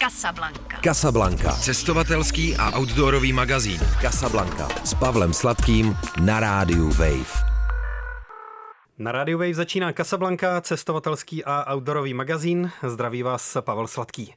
Casablanca. Casablanca. Cestovatelský a outdoorový magazín. Casablanca. S Pavlem Sladkým na rádiu Wave. Na rádiu Wave začíná Casablanca, cestovatelský a outdoorový magazín. Zdraví vás Pavel Sladký.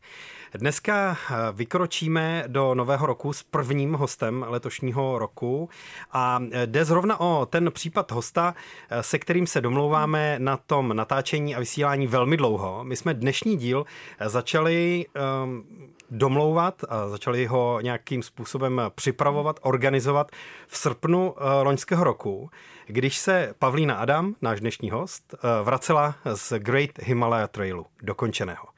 Dneska eh, vykročíme do nového roku s prvním hostem letošního roku a eh, jde zrovna o ten případ hosta, eh, se kterým se domlouváme na tom natáčení a vysílání velmi dlouho. My jsme dnešní díl začali um, domlouvat a začali ho nějakým způsobem připravovat, organizovat v srpnu loňského roku, když se Pavlína Adam, náš dnešní host, vracela z Great Himalaya Trailu, dokončeného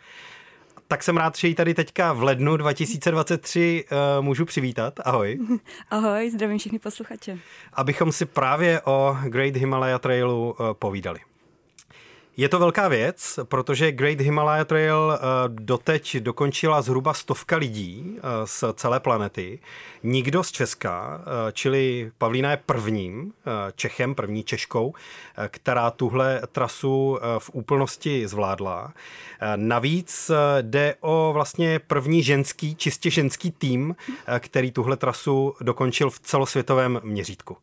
tak jsem rád, že ji tady teďka v lednu 2023 uh, eh, můžu přivítat. Ahoj. Ahoj, zdravím všichni posluchače. Abychom si právě o Great Himalaya Trailu uh, povídali. Je to velká věc, protože Great Himalaya Trail eh, doteď dokončila zhruba stovka lidí eh, z celé planety. Nikdo z Česka, eh, čili Pavlína je prvním Čechem, první Češkou, která tuhle trasu v úplnosti zvládla. Navíc jde o vlastně první ženský, čistě ženský tým, který tuhle trasu dokončil v celosvětovém měřítku.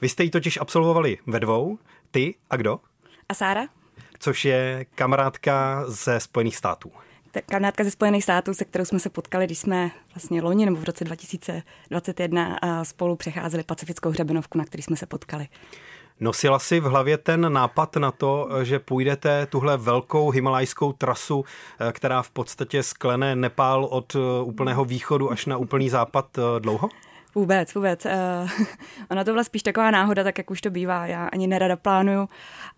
Vy jste ji totiž absolvovali ve dvou, ty a kdo? A Sára? Což je kamarádka ze Spojených států. Kamarádka ze Spojených států, se kterou jsme se potkali, když jsme vlastně loni nebo v roce 2021 spolu přecházeli pacifickou hřebenovku, na který jsme se potkali. Nosila si v hlavě ten nápad na to, že půjdete tuhle velkou himalajskou trasu, která v podstatě sklene Nepál od úplného východu až na úplný západ dlouho? Vůbec, vůbec. Uh, ona to byla spíš taková náhoda, tak jak už to bývá. Já ani nerada plánuju.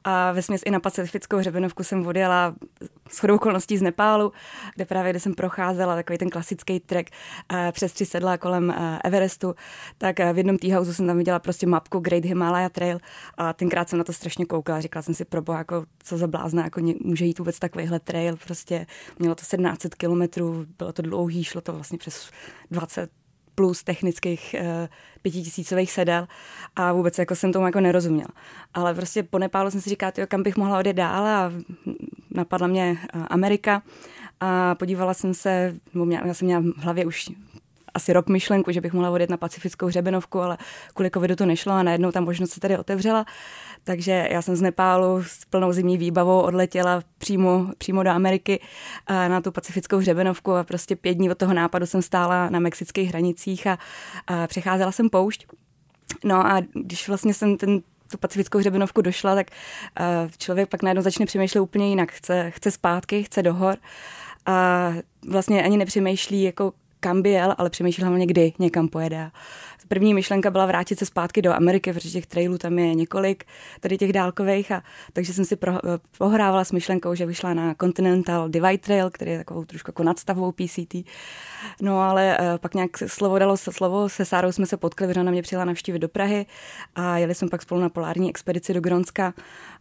A ve i na pacifickou hřebenovku jsem odjela s chodou okolností z Nepálu, kde právě, kde jsem procházela takový ten klasický trek uh, přes tři sedla kolem uh, Everestu, tak uh, v jednom house jsem tam viděla prostě mapku Great Himalaya Trail a tenkrát jsem na to strašně koukala. Říkala jsem si, probo, jako, co za blázna, jako může jít vůbec takovýhle trail. Prostě mělo to 1700 kilometrů, bylo to dlouhý, šlo to vlastně přes 20 plus technických uh, pětitisícových sedel a vůbec jako jsem tomu jako nerozuměla. Ale prostě po Nepálu jsem si říkala, tyjo, kam bych mohla odjet dál a napadla mě uh, Amerika a podívala jsem se, měla, já jsem měla v hlavě už asi rok myšlenku, že bych mohla odjet na pacifickou hřebenovku, ale kvůli covidu to nešlo a najednou ta možnost se tady otevřela. Takže já jsem z Nepálu s plnou zimní výbavou odletěla přímo, přímo do Ameriky na tu pacifickou hřebenovku a prostě pět dní od toho nápadu jsem stála na mexických hranicích a, a přecházela jsem poušť. No a když vlastně jsem ten tu pacifickou hřebenovku došla, tak uh, člověk pak najednou začne přemýšlet úplně jinak. Chce, chce zpátky, chce do hor a vlastně ani nepřemýšlí, jako kam by jel, ale přemýšlel hlavně, kdy někam pojede. První myšlenka byla vrátit se zpátky do Ameriky, protože těch trailů tam je několik, tady těch dálkových, a takže jsem si pro, pohrávala s myšlenkou, že vyšla na Continental Divide Trail, který je takovou trošku jako nadstavou PCT. No ale uh, pak nějak slovo dalo se slovo, se Sárou jsme se potkali, protože ona mě přijela navštívit do Prahy a jeli jsme pak spolu na polární expedici do Gronska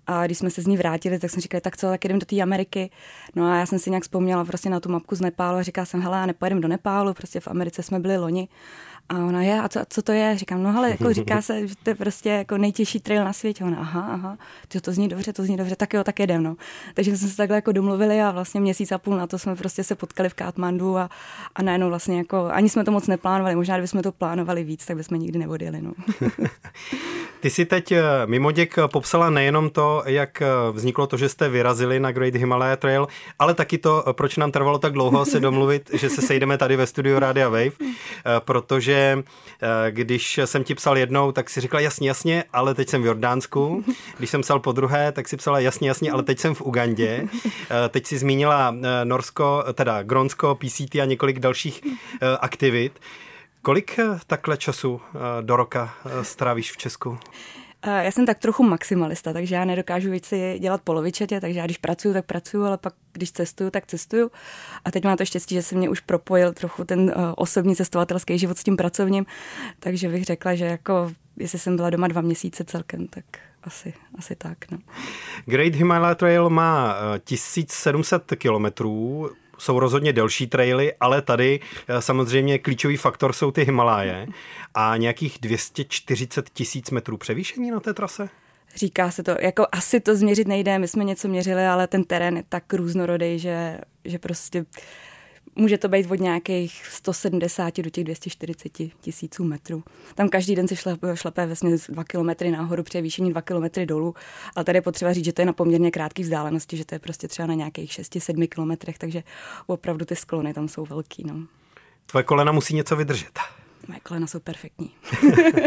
a když jsme se z ní vrátili, tak jsem říkala, tak co, tak jdem do té Ameriky. No a já jsem si nějak vzpomněla prostě na tu mapku z Nepálu a říkala jsem, hele, nepojedeme do Nepálu, prostě v Americe jsme byli loni. A ona je, a co, a co to je? Říkám, no ale jako říká se, že to je prostě jako nejtěžší trail na světě. Ona, aha, aha, to, to zní dobře, to zní dobře, tak jo, tak jedem, no. Takže jsme se takhle jako domluvili a vlastně měsíc a půl na to jsme prostě se potkali v Katmandu a, a najednou vlastně jako, ani jsme to moc neplánovali, možná kdybychom to plánovali víc, tak bychom nikdy neodjeli, no. Ty si teď eh, mimo děk popsala nejenom to, jak eh, vzniklo to, že jste vyrazili na Great Himalaya Trail, ale taky to, eh, proč nám trvalo tak dlouho se domluvit, že se sejdeme tady ve studiu Radia Wave, protože když jsem ti psal jednou, tak si říkala jasně, jasně, ale teď jsem v Jordánsku. Když jsem psal po druhé, tak si psala jasně, jasně, ale teď jsem v Ugandě. Teď si zmínila Norsko, teda Gronsko, PCT a několik dalších aktivit. Kolik eh, takhle času eh, do roka eh, strávíš v Česku? Já jsem tak trochu maximalista, takže já nedokážu věci dělat polovičatě, takže já když pracuju, tak pracuju, ale pak když cestuju, tak cestuju. A teď mám to štěstí, že se mě už propojil trochu ten osobní cestovatelský život s tím pracovním, takže bych řekla, že jako jestli jsem byla doma dva měsíce celkem, tak asi, asi tak. No. Great Himalaya Trail má 1700 kilometrů, jsou rozhodně delší traily, ale tady eh, samozřejmě klíčový faktor jsou ty Himaláje a nějakých 240 tisíc metrů převýšení na té trase? Říká se to, jako asi to změřit nejde, my jsme něco měřili, ale ten terén je tak různorodý, že, že prostě může to být od nějakých 170 do těch 240 tisíců metrů. Tam každý den se šlepe, šlepe vlastně 2 kilometry nahoru, převýšení 2 kilometry dolů, ale tady je potřeba říct, že to je na poměrně krátké vzdálenosti, že to je prostě třeba na nějakých 6-7 kilometrech, takže opravdu ty sklony tam jsou velký. No. Tvoje kolena musí něco vydržet. Moje kolena jsou perfektní.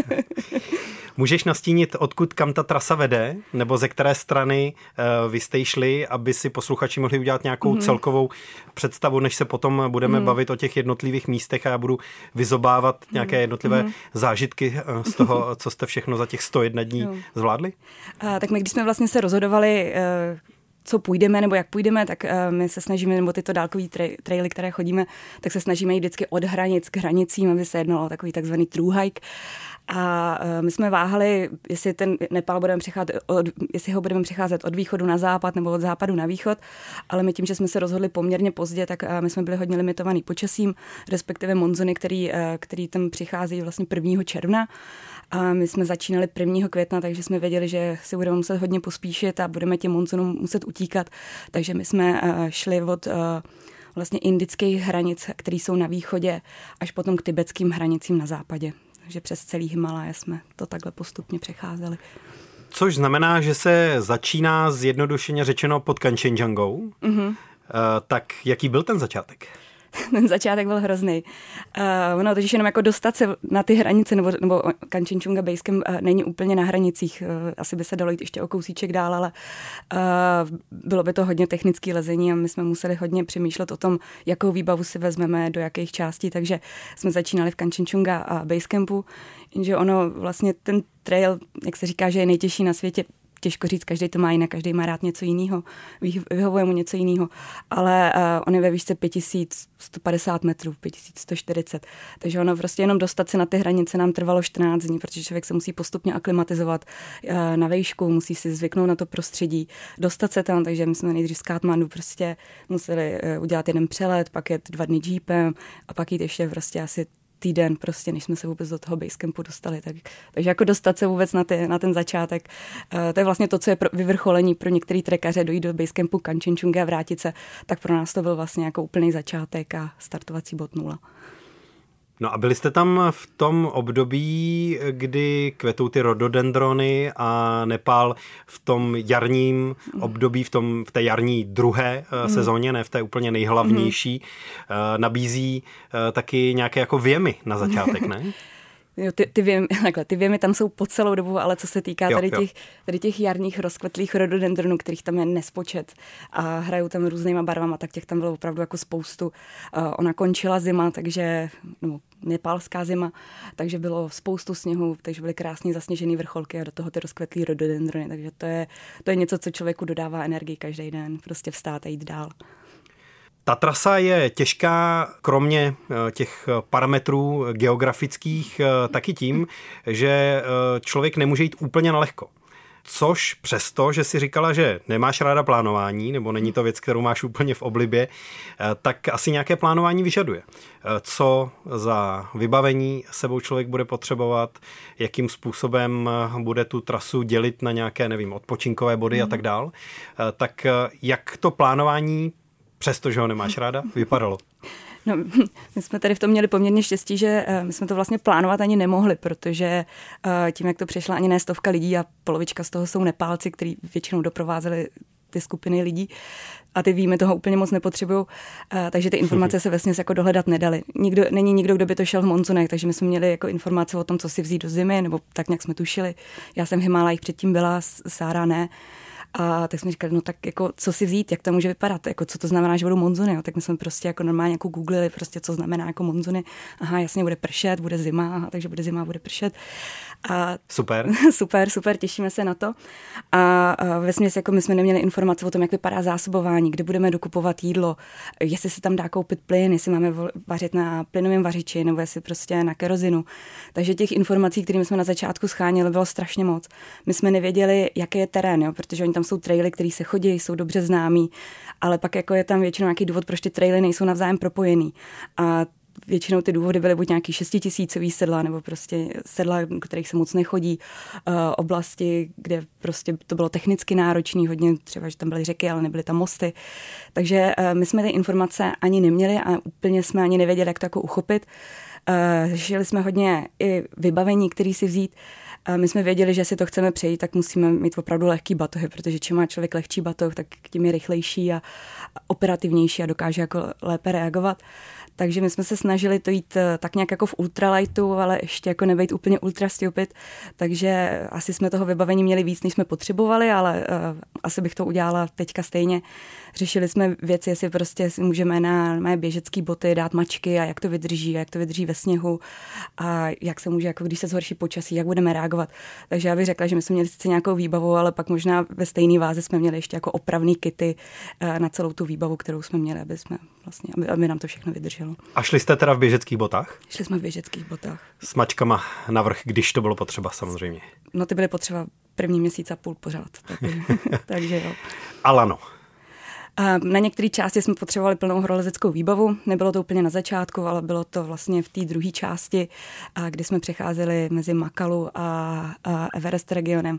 Můžeš nastínit, odkud kam ta trasa vede, nebo ze které strany uh, vy jste šli, aby si posluchači mohli udělat nějakou mm-hmm. celkovou představu, než se potom budeme mm-hmm. bavit o těch jednotlivých místech a já budu vyzobávat mm-hmm. nějaké jednotlivé mm-hmm. zážitky uh, z toho, co jste všechno za těch 101 dní no. zvládli? Uh, tak my, když jsme vlastně se rozhodovali, uh, co půjdeme nebo jak půjdeme, tak my se snažíme, nebo tyto dálkové tra- traily, které chodíme, tak se snažíme jít vždycky od hranic k hranicím, aby se jednalo o takový takzvaný true hike. A uh, my jsme váhali, jestli ten Nepal budeme přecházet, od, jestli ho budeme přecházet od východu na západ nebo od západu na východ, ale my tím, že jsme se rozhodli poměrně pozdě, tak uh, my jsme byli hodně limitovaný počasím, respektive monzony, který, uh, který tam přichází vlastně 1. června. A my jsme začínali 1. května, takže jsme věděli, že si budeme muset hodně pospíšit a budeme těm monzunům muset utíkat. Takže my jsme šli od vlastně indických hranic, které jsou na východě, až potom k tibetským hranicím na západě že přes celý Himalaje jsme to takhle postupně přecházeli. Což znamená, že se začíná zjednodušeně řečeno pod Kanchenjungou. Mm-hmm. Uh, tak jaký byl ten začátek? ten začátek byl hrozný. Uh, ono totiž jenom jako dostat se na ty hranice, nebo, nebo Kanchenjunga Basecamp uh, není úplně na hranicích. Uh, asi by se dalo jít ještě o kousíček dál, ale uh, bylo by to hodně technické lezení a my jsme museli hodně přemýšlet o tom, jakou výbavu si vezmeme, do jakých částí, takže jsme začínali v Kanchenjunga a Basecampu, jenže ono vlastně ten trail, jak se říká, že je nejtěžší na světě, těžko říct, každý to má jinak, každý má rád něco jiného, vyhovuje mu něco jiného, ale uh, on je ve výšce 5150 metrů, 5140, takže ono prostě jenom dostat se na ty hranice nám trvalo 14 dní, protože člověk se musí postupně aklimatizovat uh, na výšku, musí si zvyknout na to prostředí, dostat se tam, takže my jsme nejdřív z Katmandu prostě museli uh, udělat jeden přelet, pak jet dva dny jeepem a pak jít ještě prostě asi týden prostě, než jsme se vůbec do toho basecampu dostali. Tak, takže jako dostat se vůbec na, ty, na ten začátek, uh, to je vlastně to, co je pro vyvrcholení pro některé trekaře, dojít do basecampu Kanchenjunga a vrátit se, tak pro nás to byl vlastně jako úplný začátek a startovací bod nula. No a byli jste tam v tom období, kdy kvetou ty rododendrony a Nepál v tom jarním období, v, tom, v té jarní druhé mm. sezóně, ne v té úplně nejhlavnější, mm. nabízí eh, taky nějaké jako věmy na začátek, ne? Jo, ty, ty, věmy, takhle, ty věmy tam jsou po celou dobu, ale co se týká jo, tady, těch, tady těch jarních rozkvetlých rododendronů, kterých tam je nespočet a hrajou tam různýma barvama, tak těch tam bylo opravdu jako spoustu. Uh, ona končila zima, takže, no, nepálská zima, takže bylo spoustu sněhu, takže byly krásně zasněžené vrcholky a do toho ty rozkvetlý rododendrony, takže to je, to je něco, co člověku dodává energii každý den, prostě vstát a jít dál. Ta trasa je těžká, kromě eh, těch parametrů geografických, eh, taky tím, že eh, člověk nemůže jít úplně na lehko. Což přesto, že si říkala, že nemáš ráda plánování, nebo není to věc, kterou máš úplně v oblibě, tak asi nějaké plánování vyžaduje. Co za vybavení sebou člověk bude potřebovat, jakým způsobem bude tu trasu dělit na nějaké, nevím, odpočinkové body mm. a mhm. tak dál. Tak jak to plánování přestože ho nemáš ráda, vypadalo? No, my jsme tady v tom měli poměrně štěstí, že uh, my jsme to vlastně plánovat ani nemohli, protože uh, tím, jak to přišla ani ne stovka lidí a polovička z toho jsou Nepálci, kteří většinou doprovázeli ty skupiny lidí a ty víme toho úplně moc nepotřebují, uh, takže ty informace se vlastně jako dohledat nedali. Nikdo, není nikdo, kdo by to šel v monzunech, takže my jsme měli jako informace o tom, co si vzít do zimy, nebo tak nějak jsme tušili. Já jsem v Himalajích předtím byla, Sára ne. A tak jsme říkali, no tak jako co si vzít, jak to může vypadat, jako co to znamená, že budou monzuny. Jo? Tak my jsme prostě jako normálně jako googlili, prostě co znamená jako monzuny. Aha, jasně, bude pršet, bude zima, aha, takže bude zima, bude pršet. A super. super, super, těšíme se na to. A, a ve směs, jako my jsme neměli informace o tom, jak vypadá zásobování, kde budeme dokupovat jídlo, jestli se tam dá koupit plyn, jestli máme vařit na plynovém vařiči, nebo jestli prostě na kerozinu. Takže těch informací, které jsme na začátku schánili, bylo strašně moc. My jsme nevěděli, jaký je terén, jo, protože oni tam jsou traily, které se chodí, jsou dobře známí, ale pak jako je tam většinou nějaký důvod, proč ty traily nejsou navzájem propojený. A většinou ty důvody byly buď nějaký šestitisícový sedla, nebo prostě sedla, kterých se moc nechodí, uh, oblasti, kde prostě to bylo technicky náročné, hodně třeba, že tam byly řeky, ale nebyly tam mosty. Takže uh, my jsme ty informace ani neměli a úplně jsme ani nevěděli, jak to jako uchopit. Uh, řešili jsme hodně i vybavení, který si vzít. My jsme věděli, že si to chceme přejít, tak musíme mít opravdu lehký batohy, protože čím má člověk lehčí batoh, tak tím je rychlejší a operativnější a dokáže jako lépe reagovat. Takže my jsme se snažili to jít eh, tak nějak jako v ultralightu, ale ještě jako nebejt úplně ultra stupid, takže asi jsme toho vybavení měli víc, než jsme potřebovali, ale uh, asi bych to udělala teďka stejně. Řešili jsme věci, jestli prostě si můžeme na mé běžecké boty dát mačky a jak to vydrží, a jak to vydrží ve sněhu a jak se může, jako když se zhorší počasí, jak budeme reagovat. Takže já bych řekla, že my jsme měli sice nějakou výbavu, ale pak možná ve stejné váze jsme měli ještě jako opravný kity uh, na celou tu výbavu, kterou jsme měli, aby, jsme vlastně, aby, aby nám to všechno vydrželo bylo. A šli jste teda v běžeckých botách? Šli jsme v běžeckých botách. S mačkama navrch, když to bylo potřeba samozřejmě. No ty byly potřeba první měsíc a půl pořád, takže, takže jo. Alano. A na některé části jsme potřebovali plnou horolezeckou výbavu. Nebylo to úplně na začátku, ale bylo to vlastně v té druhé části, kdy jsme přecházeli mezi Makalu a, Everest regionem.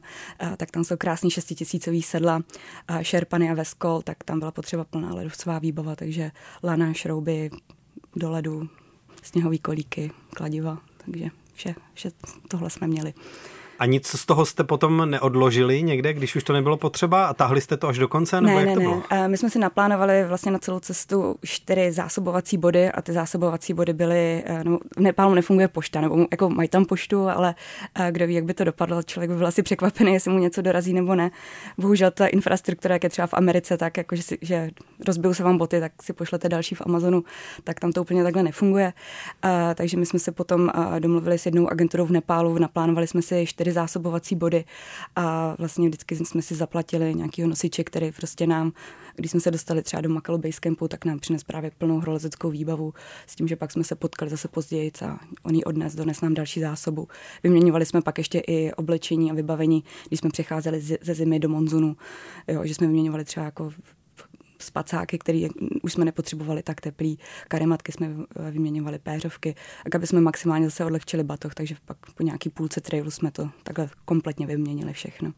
Tak tam jsou krásný šestitisícový sedla, Šerpany a Veskol, tak tam byla potřeba plná ledovcová výbava, takže lana, šrouby, do ledu, sněhový kolíky, kladiva, takže vše, vše tohle jsme měli. A nic z toho jste potom neodložili někde, když už to nebylo potřeba a tahli jste to až do konce? Nebo ne, jak ne, to bylo? ne. My jsme si naplánovali vlastně na celou cestu čtyři zásobovací body a ty zásobovací body byly, eh, no, v Nepálu nefunguje pošta, nebo jako mají tam poštu, ale eh, kdo ví, jak by to dopadlo, člověk by byl asi překvapený, jestli mu něco dorazí nebo ne. Bohužel ta infrastruktura, jak je třeba v Americe, tak jako, že, si, že rozbijou se vám boty, tak si pošlete další v Amazonu, tak tam to úplně takhle nefunguje. takže my jsme se potom domluvili s jednou agenturou v Nepálu, naplánovali jsme si čtyři čtyři zásobovací body a vlastně vždycky jsme si zaplatili nějakýho nosiče, který prostě nám, když jsme se dostali třeba do Makalu Base Campu, tak nám přines právě plnou horolezeckou výbavu s tím, že pak jsme se potkali zase později a on ji odnes, dones nám další zásobu. Vyměňovali jsme pak ještě i oblečení a vybavení, když jsme přecházeli ze zimy do monzunu, jo, že jsme vyměňovali třeba jako spacáky, které už jsme nepotřebovali tak teplý. Karematky jsme vyměňovali, péřovky, tak aby jsme maximálně zase odlehčili batoh, takže pak po nějaký půlce trailu jsme to takhle kompletně vyměnili všechno.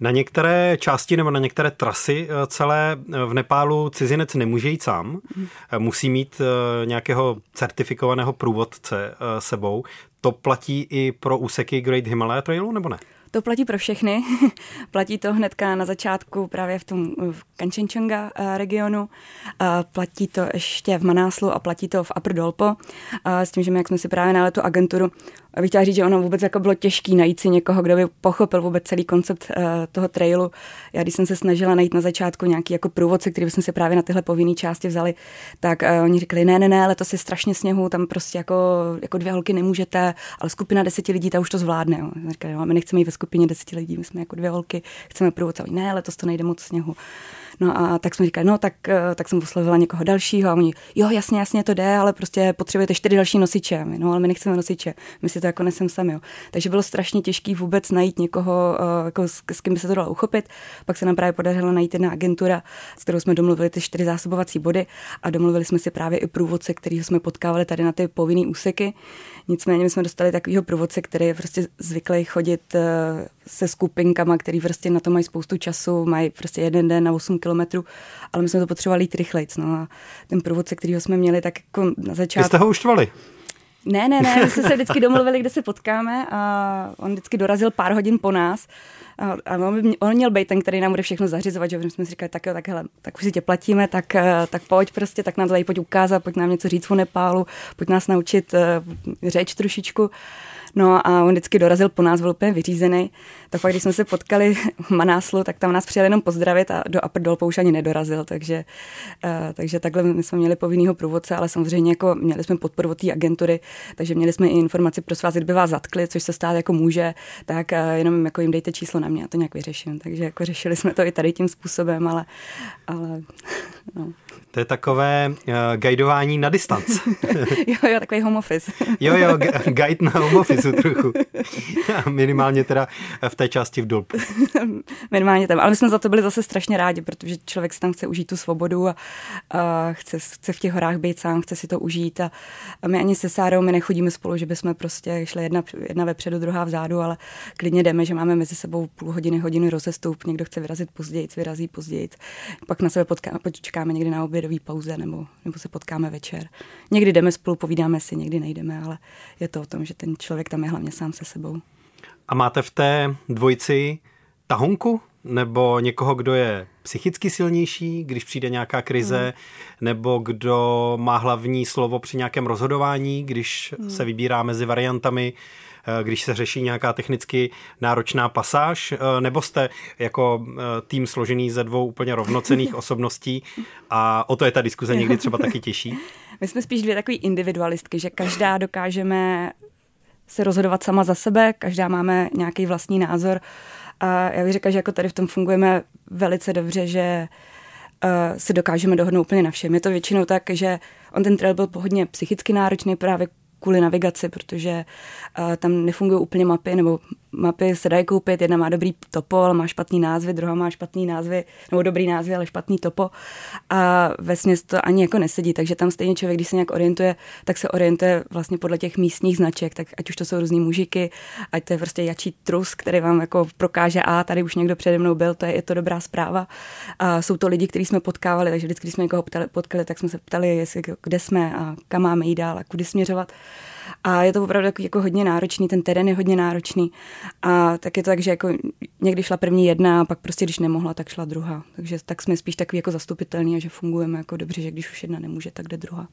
Na některé části nebo na některé trasy eh, celé eh, v Nepálu cizinec nemůže jít sám. Mhm. Musí mít eh, nějakého certifikovaného průvodce sebou. To platí i pro úseky Great Himalaya Trailu, nebo ne? To platí pro všechny. platí to hnedka na začátku právě v tom v Kanchenjunga eh, regionu. Platí to ještě v Manáslu a platí to v Upper Dolpo. S tím, že my, jak jsme si právě na tu agenturu bych chtěla říct, že ono vůbec jako bylo těžké najít si někoho, kdo by pochopil vůbec celý koncept uh, toho trailu. Já když jsem se snažila najít na začátku nějaký jako průvodce, který bychom si právě na tyhle povinné části vzali, tak uh, oni řekli, ne, ne, ne, letos je strašně sněhu, tam prostě jako, jako dvě holky nemůžete, ale skupina deseti lidí, ta už to zvládne. Jo. Říkali, no, my nechceme jít ve skupině deseti lidí, my jsme jako dvě holky, chceme průvodce. Ne, letos to nejde moc sněhu. No a tak jsme říkali, no tak, eh, tak jsem oslovila někoho dalšího a oni, jo, jasně, jasně, to jde, ale prostě potřebujete čtyři další nosiče. No, ale my nechceme nosiče, my si to jako nesem sami. Jo. Takže bylo strašně těžké vůbec najít někoho, eh, jako s, s kým by se to dalo uchopit. Pak se nám právě podařilo najít jedna agentura, s kterou jsme domluvili ty čtyři zásobovací body a domluvili jsme si právě i průvodce, který jsme potkávali tady na ty povinné úseky. Nicméně my jsme dostali takového průvodce, který je prostě zvyklý chodit eh, se skupinkama, který prostě na to mají spoustu času, mají prostě jeden den na 8 kilometrů, ale my jsme to potřebovali jít rychlejc. No a ten průvodce, kterýho jsme měli, tak jako na začátku... Vy jste ho uštvali? Ne, ne, ne, my jsme se vždycky domluvili, kde se potkáme a on vždycky dorazil pár hodin po nás a, a on, on měl být ten, který nám bude všechno zařizovat, že jsme si říkali, tak jo, tak hele, tak už si tě platíme, tak, eh, tak pojď prostě, tak nám tady pojď ukázat, pojď nám něco říct o Nepálu, pojď nás naučit uh, řeč trošičku. No a on vždycky dorazil po nás, byl úplně vyřízený. Tak pak, když jsme se potkali v Manáslu, tak tam nás přijel jenom pozdravit a do Upper Dolpo už ani nedorazil. Takže, uh, takže takhle my jsme měli povinnýho průvodce, ale samozřejmě jako měli jsme podporu té agentury, takže měli jsme i informaci pro vás, kdyby vás zatkli, což se stát jako může, tak uh, jenom jako jim dejte číslo na mě a to nějak vyřeším. Takže jako řešili jsme to i tady tím způsobem, ale, ale No. To je takové uh, guidování na distanc. jo, jo, takový home office. jo, jo, guide na home office trochu. Minimálně teda v té části v Dolpu. Minimálně tam. Ale my jsme za to byli zase strašně rádi, protože člověk si tam chce užít tu svobodu a, a chce, chce v těch horách být sám, chce si to užít. A, a my ani se Sárou my nechodíme spolu, že bychom prostě šli jedna, jedna vepředu, druhá vzadu, ale klidně jdeme, že máme mezi sebou půl hodiny, hodiny rozestup. Někdo chce vyrazit později, vyrazí později. Pak na sebe potká, počkáme někdy na obědový pauze nebo, nebo se potkáme večer. Někdy jdeme spolu, povídáme si, někdy nejdeme, ale je to o tom, že ten člověk tam je hlavně sám se sebou. A máte v té dvojici tahonku? Nebo někoho, kdo je psychicky silnější, když přijde nějaká krize, hmm. nebo kdo má hlavní slovo při nějakém rozhodování, když hmm. se vybírá mezi variantami, když se řeší nějaká technicky náročná pasáž, eh, nebo jste jako eh, tým složený ze dvou úplně rovnocených osobností a o to je ta diskuze někdy třeba taky těžší? My jsme spíš dvě takové individualistky, že každá dokážeme se rozhodovat sama za sebe, každá máme nějaký vlastní názor a já bych řekla, že jako tady v tom fungujeme velice dobře, že uh, si dokážeme dohodnout úplně na všem. Je to většinou tak, že on ten trail byl hodně psychicky náročný právě kvůli navigaci, protože uh, tam nefungují úplně mapy, nebo mapy se dají koupit, jedna má dobrý topo, ale má špatný názvy, druhá má špatný názvy, nebo dobrý názvy, ale špatný topo. A ve to ani jako nesedí, takže tam stejně člověk, když se nějak orientuje, tak se orientuje vlastně podle těch místních značek, tak ať už to jsou různý mužiky, ať to je prostě jačí trus, který vám jako prokáže, a tady už někdo přede mnou byl, to je, je to dobrá zpráva. A jsou to lidi, kteří jsme potkávali, takže vždycky, když jsme někoho potkali, tak jsme se ptali, jestli, kde jsme a kam máme jít dál a kudy směřovat. A je to opravdu jako, jako hodně náročný, ten terén je hodně náročný. A tak je to tak, že jako někdy šla první jedna a pak prostě, když nemohla, tak šla druhá. Takže tak jsme spíš takový jako zastupitelný a že fungujeme jako dobře, že když už jedna nemůže, tak jde druhá.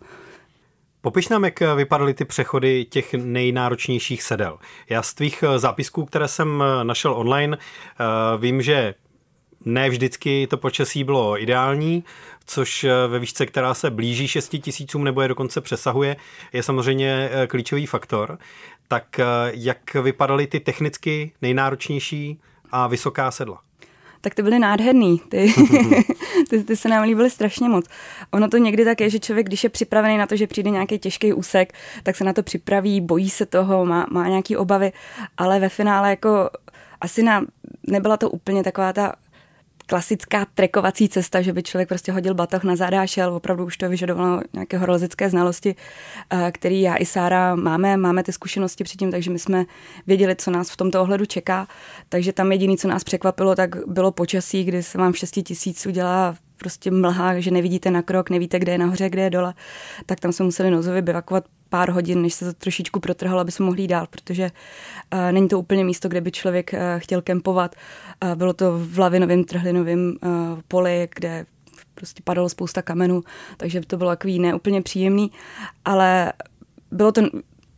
Popiš nám, jak vypadaly ty přechody těch nejnáročnějších sedel. Já z tvých zápisků, které jsem našel online, eh, vím, že ne vždycky to počasí bylo ideální, což eh, ve výšce, která se blíží 6 tisícům nebo je dokonce přesahuje, je samozřejmě eh, klíčový faktor. Tak eh, jak vypadaly ty technicky nejnáročnější a vysoká sedla? tak ty byly nádherný. Ty, ty, ty se nám líbily strašně moc. Ono to někdy tak je, že člověk, když je připravený na to, že přijde nějaký těžký úsek, tak se na to připraví, bojí se toho, má, má nějaký obavy, ale ve finále jako asi na, nebyla to úplně taková ta klasická trekovací cesta, že by člověk prostě hodil batoh na záda a šel. Opravdu už to vyžadovalo nějaké horolezecké znalosti, eh, který já i Sára máme. Máme ty zkušenosti předtím, takže my jsme věděli, co nás v tomto ohledu čeká. Takže tam jediné, co nás překvapilo, tak bylo počasí, kdy se vám v 6 tisíců dělá prostě mlha, že nevidíte na krok, nevíte, kde je nahoře, kde je dole, tak tam jsme museli nouzově bivakovat pár hodin, než se to trošičku protrhalo, aby jsme mohli jít dál, protože uh, není to úplně místo, kde by člověk uh, chtěl kempovat. Uh, bylo to v lavinovém trhlinovém uh, poli, kde prostě padalo spousta kamenů, takže to bylo takový neúplně příjemný, ale bylo to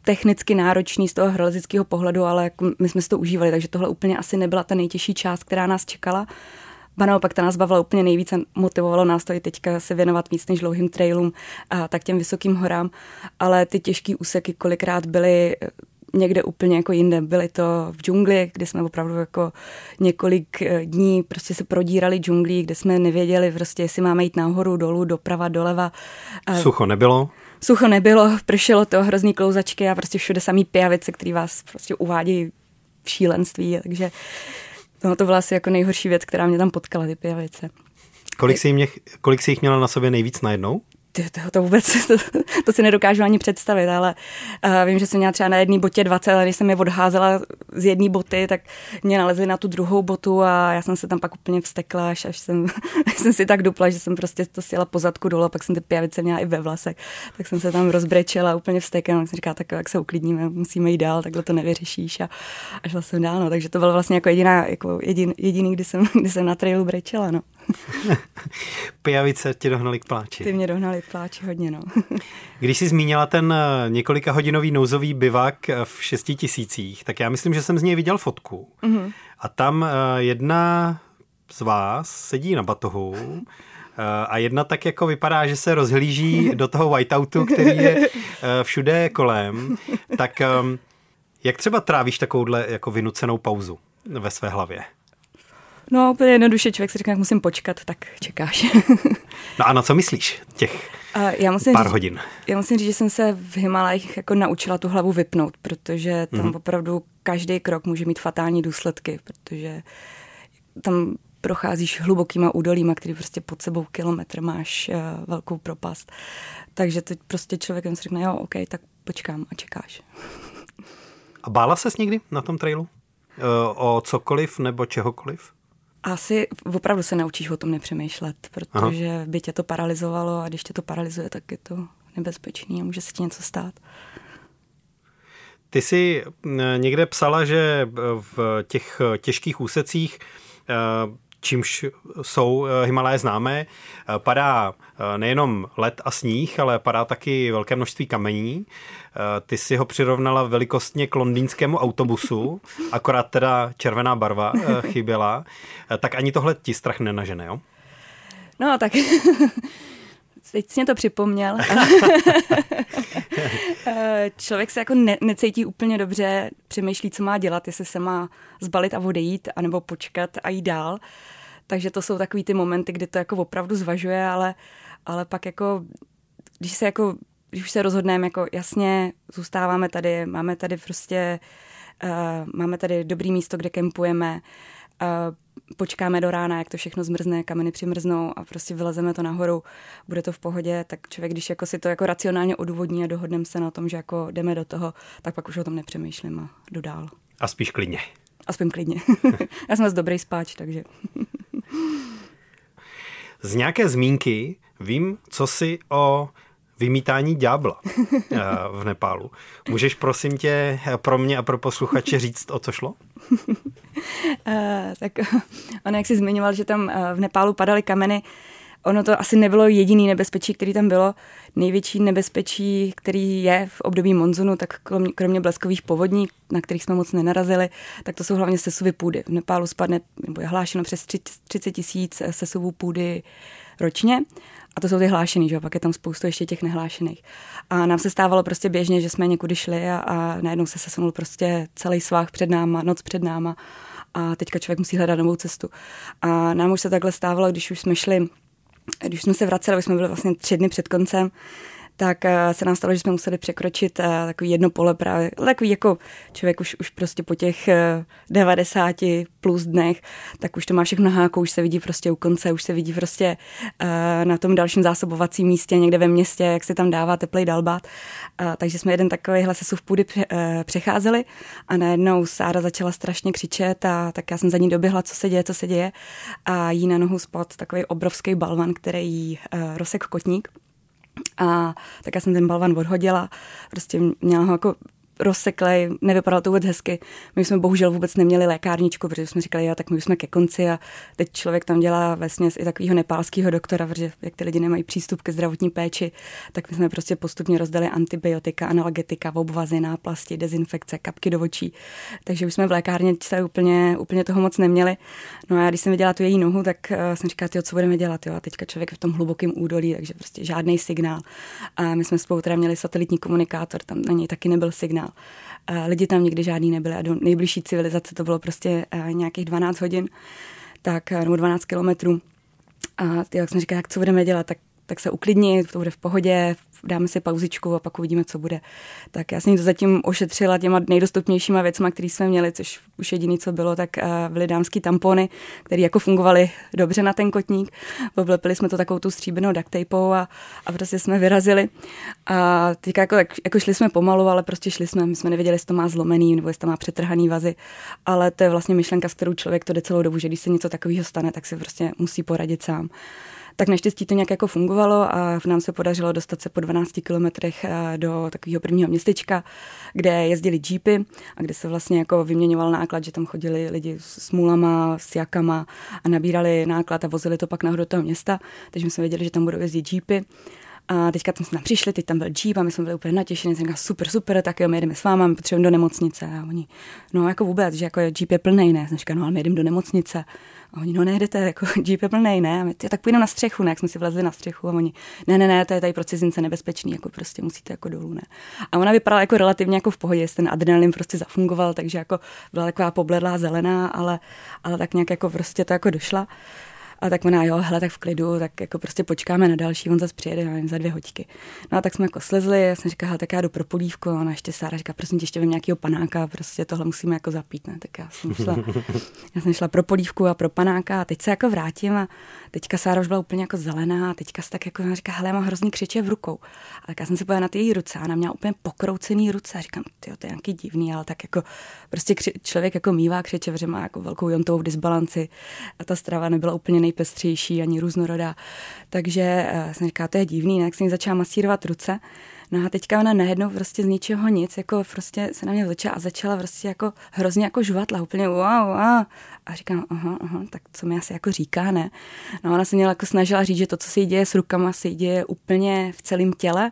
technicky náročný z toho hrolezického pohledu, ale jako my jsme si to užívali, takže tohle úplně asi nebyla ta nejtěžší část, která nás čekala. Ba naopak, ta nás bavila úplně nejvíc a motivovalo nás to i teďka se věnovat víc než dlouhým trailům a tak těm vysokým horám, ale ty těžké úseky kolikrát byly eh, někde úplně jako jinde. Byly to v džungli, kde jsme opravdu jako několik eh, dní prostě se prodírali džunglí, kde jsme nevěděli prostě, jestli máme jít nahoru, dolů, doprava, doleva. Sucho nebylo? Sucho nebylo, pršelo to, hrozný klouzačky a prostě všude samý pijavice, který vás prostě uvádí v šílenství, takže No, to byla asi jako nejhorší věc, která mě tam potkala, ty pijavice. Kolik jsi, jich, kolik jsi jich měla na sobě nejvíc najednou? To, to, vůbec, to, to si nedokážu ani představit, ale uh, vím, že jsem měla třeba na jedné botě 20, ale když jsem je odházela z jedné boty, tak mě nalezli na tu druhou botu a já jsem se tam pak úplně vstekla, až, až jsem, až jsem si tak dupla, že jsem prostě to sjela po zadku dole, pak jsem ty pijavice měla i ve vlasech, tak jsem se tam rozbrečela úplně vstekla, jsem říkala, tak jak se uklidníme, musíme jít dál, takhle to nevyřešíš a, a šla jsem dál, no, takže to bylo vlastně jako jediná, jako jedin, jediný, kdy jsem, kdy jsem na trailu brečela, no. Pijavice tě dohnali k pláči. Ty mě dohnali k pláči hodně, no. Když jsi zmínila ten eh, několika hodinový nouzový bivak eh, v šesti tisících, tak já myslím, že jsem z něj viděl fotku. Mm-hmm. A tam eh, jedna z vás sedí na batohu a jedna tak jako vypadá, že se rozhlíží do toho whiteoutu, který je všude kolem. Tak ehm, jak třeba trávíš takovouhle jako vynucenou pauzu ve své hlavě? No, úplně jednoduše člověk si řekne, jak musím počkat, tak čekáš. no a na co myslíš těch já musím pár říct, hodin? Já musím říct, že jsem se v Himalajích jako naučila tu hlavu vypnout, protože tam mm-hmm. opravdu každý krok může mít fatální důsledky, protože tam procházíš hlubokýma údolíma, který prostě pod sebou kilometr máš uh, velkou propast. Takže teď prostě člověk si řekne, jo, OK, tak počkám a čekáš. A bála ses někdy na tom trailu? Uh, o cokoliv nebo čehokoliv? Asi opravdu se naučíš o tom nepřemýšlet, protože Aha. by tě to paralizovalo a když tě to paralizuje, tak je to nebezpečný a může se ti něco stát. Ty jsi někde psala, že v těch těžkých úsecích čímž jsou eh, Himalaje známé. Eh, padá eh, nejenom led a sníh, ale padá taky velké množství kamení. Ty si ho přirovnala velikostně k londýnskému autobusu, akorát teda červená barva chyběla. Tak ani tohle ti strach nenažene, jo? No, tak teď jsi mě to připomněl. Člověk se jako ne, necítí úplně dobře, přemýšlí, co má dělat, jestli se má zbalit a odejít, anebo počkat a jít dál. Takže to jsou takový ty momenty, kdy to jako opravdu zvažuje, ale, ale pak jako, když se jako, když už se rozhodneme, jako jasně, zůstáváme tady, máme tady prostě, uh, máme tady dobrý místo, kde kempujeme, uh, počkáme do rána, jak to všechno zmrzne, kameny přimrznou a prostě vylezeme to nahoru, bude to v pohodě, tak člověk, když jako si to jako racionálně odůvodní a dohodneme se na tom, že jako jdeme do toho, tak pak už o tom nepřemýšlím a jdu dál. A spíš klidně. A spím klidně. Já jsem z dobrý spáč, takže... Z nějaké zmínky vím, co si o vymítání ďábla eh, v Nepálu. Můžeš prosím tě pro mě a pro posluchače říct, o co šlo? Uh, tak on jak jsi zmiňoval, že tam eh, v Nepálu padaly kameny, ono to asi nebylo jediný nebezpečí, který tam bylo. Největší nebezpečí, který je v období monzunu, tak kromě bleskových povodní, na kterých jsme moc nenarazili, tak to jsou hlavně sesuvy půdy. V Nepálu spadne, nebo je hlášeno přes 30 tisíc sesuvů půdy ročně. A to jsou ty hlášený, že pak je tam spoustu ještě těch nehlášených. A nám se stávalo prostě běžně, že jsme někudy šli a, a najednou se sesunul prostě celý svah před náma, noc před náma a teďka člověk musí hledat novou cestu. A nám už se takhle stávalo, když už jsme šli když jsme se vraceli, už jsme byli vlastně tři dny před koncem, tak eh, se nám stalo, že jsme museli překročit eh, takový jedno pole právě, takový jako člověk už, už prostě po těch 90 eh, plus dnech, tak už to má všechno háko, už se vidí prostě u konce, už se vidí prostě na tom dalším zásobovacím místě někde ve městě, jak se tam dává teplej dalbát. Takže jsme jeden takovýhle sesuv půdy přecházeli a najednou Sára začala strašně křičet a tak já jsem za ní doběhla, co se děje, co se děje a jí na nohu spad takový obrovský balvan, který jí rozsek kotník. A tak já jsem ten balvan odhodila, prostě měla ho jako rozseklej, nevypadalo to vůbec hezky. My jsme bohužel vůbec neměli lékárničku, protože jsme říkali, jo, tak my už jsme ke konci a teď člověk tam dělá vesměs i takového nepálského doktora, protože jak ty lidi nemají přístup ke zdravotní péči, tak my jsme prostě postupně rozdali antibiotika, analgetika, obvazy, náplasti, dezinfekce, kapky do očí. Takže už jsme v lékárničce úplně, úplně toho moc neměli. No a když jsem viděla tu její nohu, tak uh, jsem říkala, co budeme dělat, jo, a teďka člověk v tom hlubokém údolí, takže prostě žádný signál. A my jsme spolu teda měli satelitní komunikátor, tam na něj taky nebyl signál dál. Lidi tam nikdy žádný nebyli a do nejbližší civilizace to bylo prostě eh, nějakých 12 hodin, tak, eh, nebo 12 kilometrů. A jak jsem říkala, jak co budeme dělat, tak tak se uklidni, to bude v pohodě, dáme si pauzičku a pak uvidíme, co bude. Tak já jsem to zatím ošetřila těma nejdostupnějšíma věcma, které jsme měli, což už jediný, co bylo, tak uh, byly dámský tampony, které jako fungovaly dobře na ten kotník. Oblepili jsme to takovou tu stříbenou duct a, a prostě jsme vyrazili. A teďka jako, jako šli jsme pomalu, ale prostě šli jsme, my jsme nevěděli, jestli to má zlomený nebo jestli to má přetrhaný vazy. Ale to je vlastně myšlenka, s kterou člověk to jde celou dobu, že když se něco takového stane, tak se prostě musí poradit sám tak naštěstí to nějak jako fungovalo a v nám se podařilo dostat se po 12 kilometrech eh, do takového prvního městečka, kde jezdili jeepy a kde se vlastně jako vyměňoval náklad, že tam chodili lidi s můlama, s jakama a nabírali náklad a vozili to pak nahoru do toho města, takže jsme věděli, že tam budou jezdit jeepy. A teďka tam jsme tam přišli, teď tam byl Jeep a my jsme byli úplně natěšení. Jsem říkala, super, super, tak jo, my jdeme s váma, my potřebujeme do nemocnice. A oni, no jako vůbec, že jako Jeep je plný, ne? Jsem říkala, no ale my jdeme do nemocnice. A oni, no nejdete, jako Jeep je plný, ne? A my, tak půjdeme na střechu, ne? Jak jsme si vlezli na střechu a oni, ne, ne, ne, to je tady pro cizince nebezpečný, jako prostě musíte jako dolů, ne? A ona vypadala jako relativně jako v pohodě, ten adrenalin prostě zafungoval, takže jako byla taková pobledlá zelená, ale, ale tak nějak jako prostě to jako došla. A tak ona, jo, hele, tak v klidu, tak jako prostě počkáme na další, on zase přijede, nevím, za dvě hoďky. No a tak jsme jako slezli, já jsem říkala, tak já jdu pro polívku, a ona ještě Sára říká, prosím tě, ještě vím nějakého panáka, prostě tohle musíme jako zapít, ne? Tak já jsem šla, já jsem šla pro polívku a pro panáka a teď se jako vrátím a teďka Sára už byla úplně jako zelená a teďka se tak jako ona říká, hele, já mám hrozný křiče v rukou. A tak já jsem se pojela na ty její ruce a ona měla úplně pokroucený ruce a říkám, ty to je nějaký divný, ale tak jako prostě kři, člověk jako mývá křiče, že má jako velkou jontovou disbalanci a ta strava nebyla úplně nejpestřejší ani různorodá. Takže uh, jsem říkala, to je divný, jak jsem začala masírovat ruce. No a teďka ona najednou prostě z ničeho nic, jako prostě se na mě vlečela a začala prostě jako hrozně jako žvatla, úplně wow, wow. Říkám, aha, aha, tak co mi asi jako říká, ne? No ona se měla jako snažila říct, že to, co se jí děje s rukama, se jí děje úplně v celém těle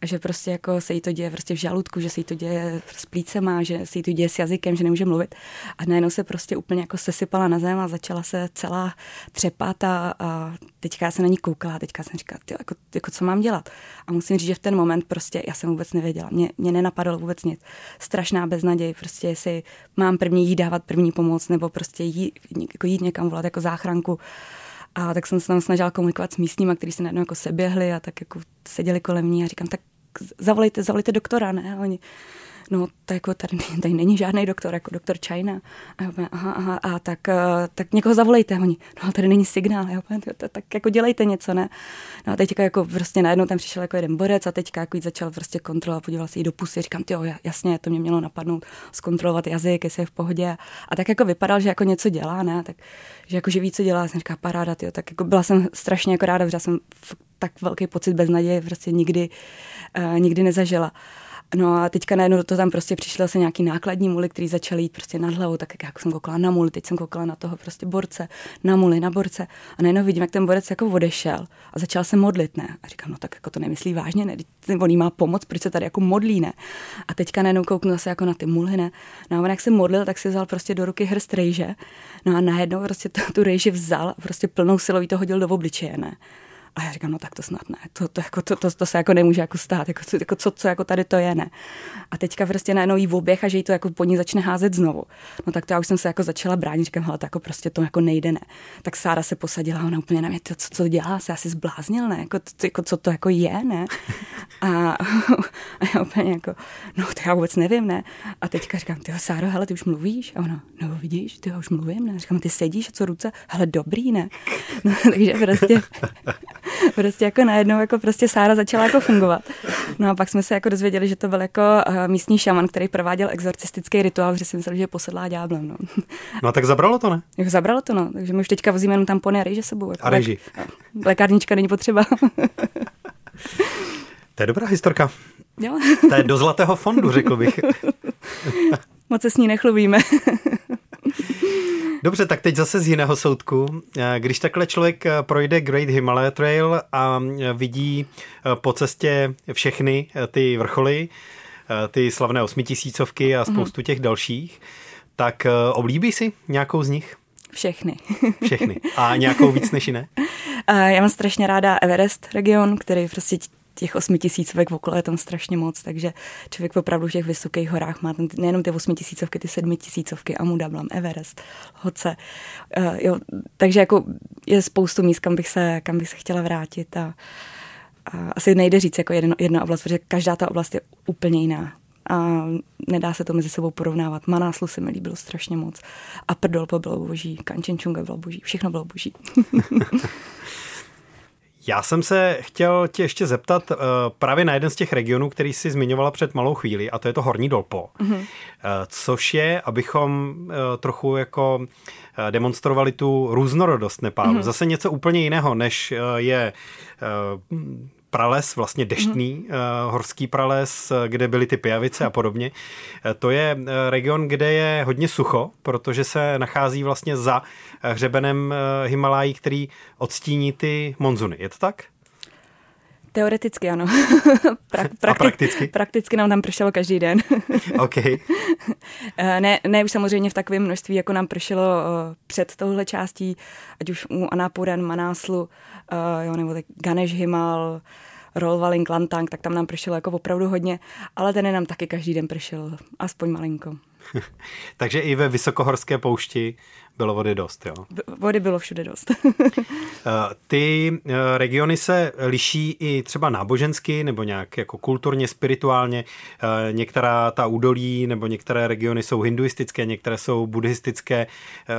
a že prostě jako se jí to děje prostě v žaludku, že se jí to děje s plícema, že se jí to děje s jazykem, že nemůže mluvit. A najednou se prostě úplně jako sesypala na zem a začala se celá třepat a, a teďka já se na ní koukala a teďka jsem říkala, jako, jako, co mám dělat? A musím říct, že v ten moment prostě já jsem vůbec nevěděla. Mě, mě nenapadlo vůbec nic. Strašná beznaděj, prostě jestli mám první jí dávat první pomoc, nebo prostě jít, jako jít někam volat jako záchranku. A tak jsem se tam snažila komunikovat s místníma, kteří se najednou jako seběhli a tak jako seděli kolem ní a říkám, tak zavolejte, zavolejte doktora, ne? A oni, no to jako tady, tady není žádný doktor, jako doktor China. A já úplně, aha, aha, a tak, eh, tak někoho zavolejte. Oni, no tady není signál. Já úplně, tak jako dělejte něco, ne? No a teďka jako prostě najednou tam přišel jako jeden borec a teďka jako začal prostě kontrolovat, podíval se jí do pusy, říkám, jo, jasně, to mě mělo napadnout, zkontrolovat jazyk, jestli je v pohodě. A tak jako vypadal, že jako něco dělá, ne? Tak, že jako že ví, co dělá, jsem říká, paráda, tyjo. tak jako byla jsem strašně jako ráda, že jsem tak velký pocit beznaděje prostě nikdy, uh, nikdy nezažila. No a teďka najednou to tam prostě přišly se nějaký nákladní muly, který začaly jít prostě nad hlavou, tak jako jsem koukala na muly, teď jsem koukala na toho prostě borce, na muly, na borce a najednou vidím, jak ten borec jako odešel a začal se modlit, ne? A říkám, no tak jako to nemyslí vážně, ne? On jí má pomoc, proč se tady jako modlí, ne? A teďka najednou kouknu zase jako na ty muly, ne? No a on jak se modlil, tak si vzal prostě do ruky hrst rejže, no a najednou prostě tu, tu rejži vzal a prostě plnou silou to hodil do obličeje, ne? A já říkám, no tak to snad ne, to, to, jako, to, to, to se jako nemůže jako stát, jako, co, jako co, co jako tady to je, ne. A teďka prostě najednou jí v oběh a že jí to jako po ní začne házet znovu. No tak to já už jsem se jako začala bránit, říkám, hele, to jako prostě to jako nejde, ne. Tak Sára se posadila, ona úplně na mě, to, co, co dělá, se asi zbláznil, ne, jako, to, jako, co to jako je, ne. A, a já úplně jako, no to já vůbec nevím, ne. A teďka říkám, ty Sáro, hele, ty už mluvíš? A ona, no vidíš, ty už mluvím, ne. Říkám, ty sedíš, a co ruce? Hele, dobrý, ne. No, takže prostě prostě jako najednou jako prostě Sára začala jako fungovat. No a pak jsme se jako dozvěděli, že to byl jako uh, místní šaman, který prováděl exorcistický rituál, že si myslel, že posedlá ďáblem. No. no a tak zabralo to, ne? Jo, zabralo to, no. Takže my už teďka vozíme jenom tampony a rejže sebou. Jako a rejži. Lékárnička není potřeba. to je dobrá historka. Jo. to je do zlatého fondu, řekl bych. Moc se s ní nechlubíme. Dobře, tak teď zase z jiného soudku. Když takhle člověk eh, projde Great Himalaya Trail a eh, vidí eh, po cestě všechny ty vrcholy, ty slavné osmitisícovky a spoustu těch dalších, tak oblíbí si nějakou z nich? Všechny. Všechny. A nějakou víc než jiné? Já mám strašně ráda Everest region, který prostě těch osmi tisícovek okolo je tam strašně moc, takže člověk opravdu v těch vysokých horách má tam nejenom ty osmi tisícovky, ty sedmi tisícovky, Amu Dablam, Everest, Hoce. Uh, jo, takže jako je spoustu míst, kam bych se, kam bych se chtěla vrátit a, a asi nejde říct jako jedna, jedna oblast, protože každá ta oblast je úplně jiná a nedá se to mezi sebou porovnávat. Manáslu se mi líbilo strašně moc a Prdolpo bylo boží, Kanchenčunga bylo boží, všechno bylo boží. Já jsem se chtěl tě ještě zeptat uh, právě na jeden z těch regionů, který jsi zmiňovala před malou chvíli, a to je to Horní Dolpo. Mm-hmm. Uh, což je, abychom uh, trochu jako uh, demonstrovali tu různorodost Nepálu. Mm-hmm. Zase něco úplně jiného, než uh, je uh, prales, vlastně deštný mm-hmm. uh, horský prales, kde byly ty pijavice a podobně. Uh, to je region, kde je hodně sucho, protože se nachází vlastně za hřebenem Himalají, který odstíní ty monzuny. Je to tak? Teoreticky ano. pra- prakti- A prakticky? Prakticky nám tam pršelo každý den. OK. Eh, ne, ne už samozřejmě v takovém množství, jako nám pršelo uh, před touhle částí, ať už u Anapuren, Manáslu, uh, jo, nebo tak Ganesh Himal, Rolvaling, Lantang, tak tam nám pršelo jako opravdu hodně, ale ten nám taky každý den pršel, aspoň malinko. Takže i ve vysokohorské poušti bylo vody dost, jo? Vody bylo všude dost. Eh, ty eh, regiony se liší i třeba nábožensky nebo nějak jako kulturně, spirituálně. Eh, některá ta údolí nebo některé regiony jsou hinduistické, některé jsou buddhistické,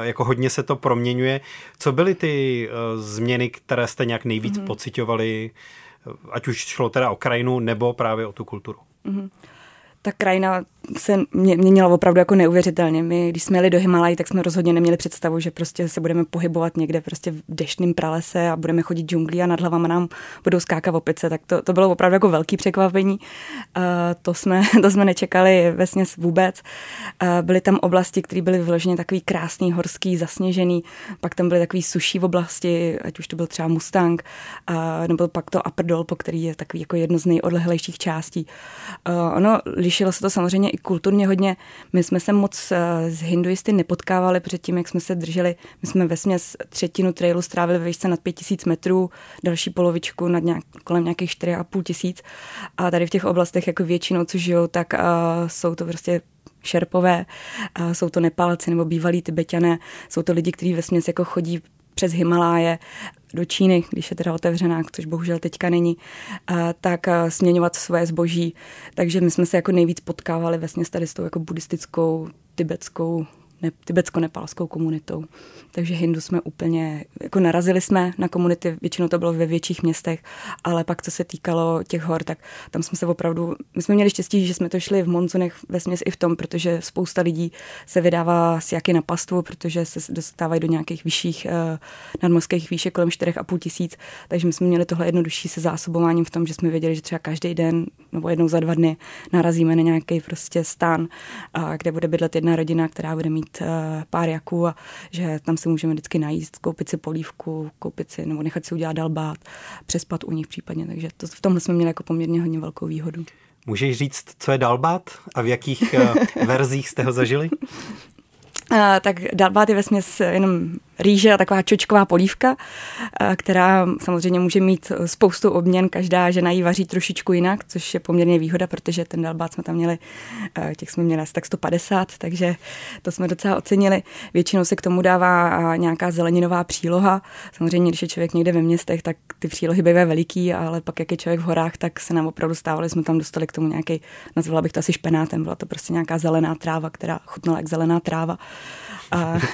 jako hodně se to proměňuje. Co byly ty změny, které jste nějak nejvíc mm-hmm. pocitovali, ať už šlo teda o krajinu nebo právě o tu kulturu? Mm-hmm ta krajina se měnila opravdu jako neuvěřitelně. My, když jsme jeli do Himalají, tak jsme rozhodně neměli představu, že prostě se budeme pohybovat někde prostě v deštném pralese a budeme chodit džunglí a nad hlavama nám budou skákat opice. Tak to, to bylo opravdu jako velký překvapení. Uh, to, jsme, to jsme nečekali vlastně vůbec. Uh, byly tam oblasti, které byly vyloženě takový krásný, horský, zasněžený. Pak tam byly takový suší oblasti, ať už to byl třeba Mustang, uh, nebo pak to Upper Dolpo, který je takový jako jedno z nejodlehlejších částí. Uh, ono lišilo se to samozřejmě i kulturně hodně. My jsme se moc eh, s hinduisty nepotkávali předtím, jak jsme se drželi. My jsme ve směs třetinu trailu strávili ve výšce nad 5000 metrů, další polovičku nad nějak, kolem nějakých 4,5 tisíc. A tady v těch oblastech jako většinou, co žijou, tak uh, jsou to prostě šerpové, uh, jsou to Nepálci nebo bývalí Tibetané, jsou to lidi, kteří ve směs jako chodí přes Himaláje do Číny, když je teda otevřená, což bohužel teďka není, tak směňovat svoje zboží. Takže my jsme se jako nejvíc potkávali vlastně tady s tou jako buddhistickou, tibetskou ne, tibetsko-nepálskou komunitou. Takže Hindu jsme úplně, jako narazili jsme na komunity, většinou to bylo ve větších městech, ale pak co se týkalo těch hor, tak tam jsme se opravdu, my jsme měli štěstí, že jsme to šli v monzunech ve směs i v tom, protože spousta lidí se vydává s jaky na pastvu, protože se dostávají do nějakých vyšších uh, nadmorských výšek kolem 4,5 tisíc, takže my jsme měli tohle jednodušší se zásobováním v tom, že jsme věděli, že třeba každý den nebo jednou za dva dny narazíme na nějaký prostě stán, uh, kde bude bydlet jedna rodina, která bude mít mít uh, pár jaků a že tam si můžeme vždycky najíst, koupit si polívku, koupit si nebo nechat si udělat dalbát, přespat u nich případně. Takže to, v tomhle jsme měli jako poměrně hodně velkou výhodu. Můžeš říct, co je dalbát a v jakých uh, verzích jste ho zažili? Uh, tak dalbát je ve směs jenom rýže a taková čočková polívka, eh, která samozřejmě může mít spoustu obměn. Každá žena ji vaří trošičku jinak, což je poměrně výhoda, protože ten dalbát jsme tam měli, eh, těch jsme měli asi tak 150, takže to jsme docela ocenili. Většinou se k tomu dává eh, nějaká zeleninová příloha. Samozřejmě, když je člověk někde ve městech, tak ty přílohy bývají veliký, ale pak, jak je člověk v horách, tak se nám opravdu stávalo, jsme tam dostali k tomu nějaký, nazvala bych to asi špenátem, byla to prostě nějaká zelená tráva, která chutnala jak zelená tráva. A,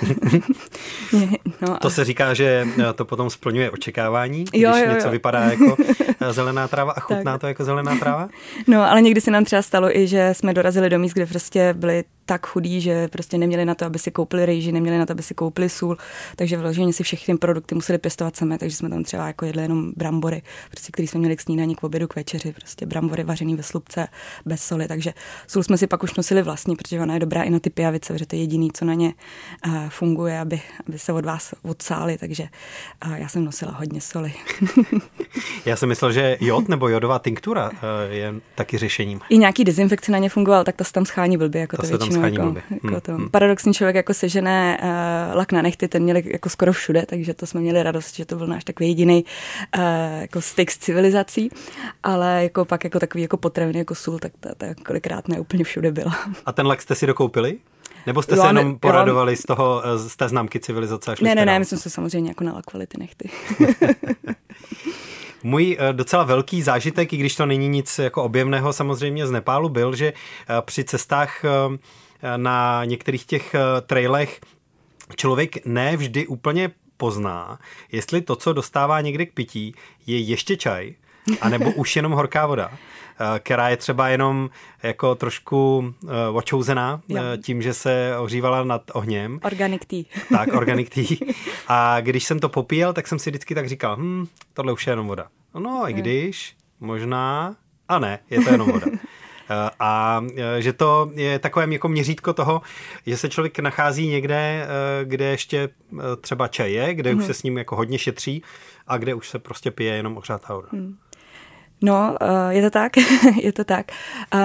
no to a... se říká, že eh, to potom splňuje očekávání, když jo, jo, jo. něco vypadá jako eh, zelená tráva a chutná tak. to jako zelená tráva? No, ale někdy se nám třeba stalo i, že jsme dorazili do míst, kde prostě byly tak chudí, že prostě neměli na to, aby si koupili rejži, neměli na to, aby si koupili sůl, takže vyloženě si všechny produkty museli pěstovat sami, takže jsme tam třeba jako jedli jenom brambory, prostě, který jsme měli k snídaní, k obědu, k večeři, prostě brambory vařený ve slupce, bez soli, takže sůl jsme si pak už nosili vlastní, protože ona je dobrá i na ty pijavice, protože to je jediný, co na ně uh, funguje, aby, aby se od vás odsáli, takže uh, já jsem nosila hodně soli. já jsem myslel, že jod nebo jodová tinktura uh, je taky řešením. I nějaký dezinfekce na ně fungoval, tak to se tam schání blbě, jako to, to většinou schání jako, jako hmm, to. Hmm. Paradoxní člověk jako sežené uh, lak na nechty, ten měli jako skoro všude, takže to jsme měli radost, že to byl náš takový jediný uh, jako styk s civilizací, ale jako pak jako takový jako potraviny jako sůl, tak ta, ta kolikrát ne úplně všude byla. A ten lak jste si dokoupili? Nebo jste jo, se jenom ne, poradovali jo. z toho, eh, z té známky civilizace a šli Ne, ne, ne, my jsme se samozřejmě jako nalakovali ty nechty. Můj docela velký zážitek, i když to není nic jako objemného samozřejmě z Nepálu, byl, že při cestách na některých těch eh, trailech člověk ne vždy úplně pozná, jestli to, co dostává někde k pití, je ještě čaj, anebo už jenom horká voda, eh, která je třeba jenom jako trošku eh, očouzená tím, že se ohřívala nad ohněm. Organic tea. Tak, organic tea. A když jsem to popíjel, tak jsem si vždycky tak říkal, hm, tohle už je jenom voda. No, i když, možná, a ne, je to jenom voda. A e, že to je takové jako měřítko toho, že se člověk nachází někde, e, kde ještě e, třeba čaj je, kde mm. už mhm. se s ním jako hodně šetří a kde už se prostě pije jenom ohřátá voda. Mm. No, je to tak, je to tak.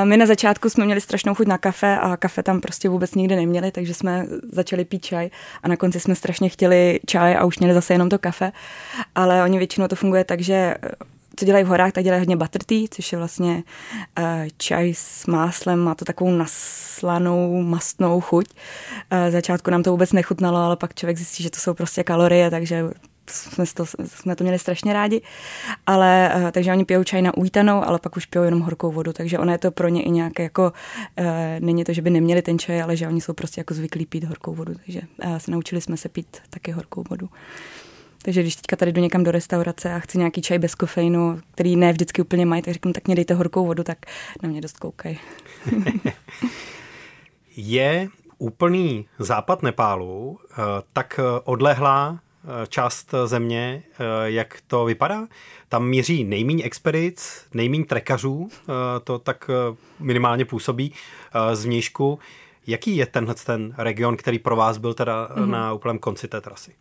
My na začátku jsme měli strašnou chuť na kafe a kafe tam prostě vůbec nikdy neměli, takže jsme začali pít čaj a na konci jsme strašně chtěli čaj a už měli zase jenom to kafe, ale oni většinou to funguje tak, že co dělají v horách, tak dělají hodně butter tea, což je vlastně uh, čaj s máslem, má to takovou naslanou mastnou chuť. Uh, začátku nám to vůbec nechutnalo, ale pak člověk zjistí, že to jsou prostě kalorie, takže jsme to, jsme to měli strašně rádi, ale uh, takže oni pijou čaj na újtanou, ale pak už pijou jenom horkou vodu, takže ono je to pro ně i nějaké jako, uh, není to, že by neměli ten čaj, ale že oni jsou prostě jako zvyklí pít horkou vodu, takže uh, se naučili jsme se pít taky horkou vodu. Takže když teďka tady jdu někam do restaurace a chci nějaký čaj bez kofeinu, který ne vždycky úplně mají, tak řeknu, tak mě dejte horkou vodu, tak na mě dost koukají. je úplný západ Nepálu eh, tak odlehlá eh, část země, eh, jak to vypadá? Tam míří nejméně expedic, nejméně trekařů, to tak minimálně působí z vnějšku. Jaký je tenhle ten region, který pro vás byl teda mm-hmm. na úplném konci té trasy?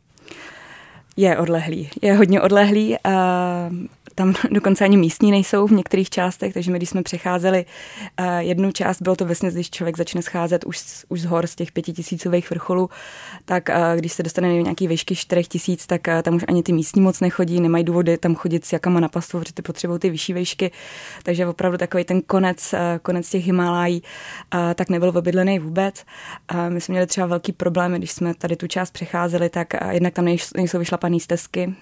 Je odlehlý, je hodně odlehlý. A tam dokonce ani místní nejsou v některých částech, takže my, když jsme přecházeli jednu část, bylo to vlastně, když člověk začne scházet už, už z hor, z těch pětitisícových vrcholů, tak když se dostane na nějaký výšky 4000, tak tam už ani ty místní moc nechodí, nemají důvody tam chodit s jakama na pastu, protože ty potřebují ty vyšší výšky, takže opravdu takový ten konec, konec těch Himalájí tak nebyl obydlený vůbec. My jsme měli třeba velký problémy, když jsme tady tu část přecházeli, tak jednak tam nejsou vyšlapané stezky,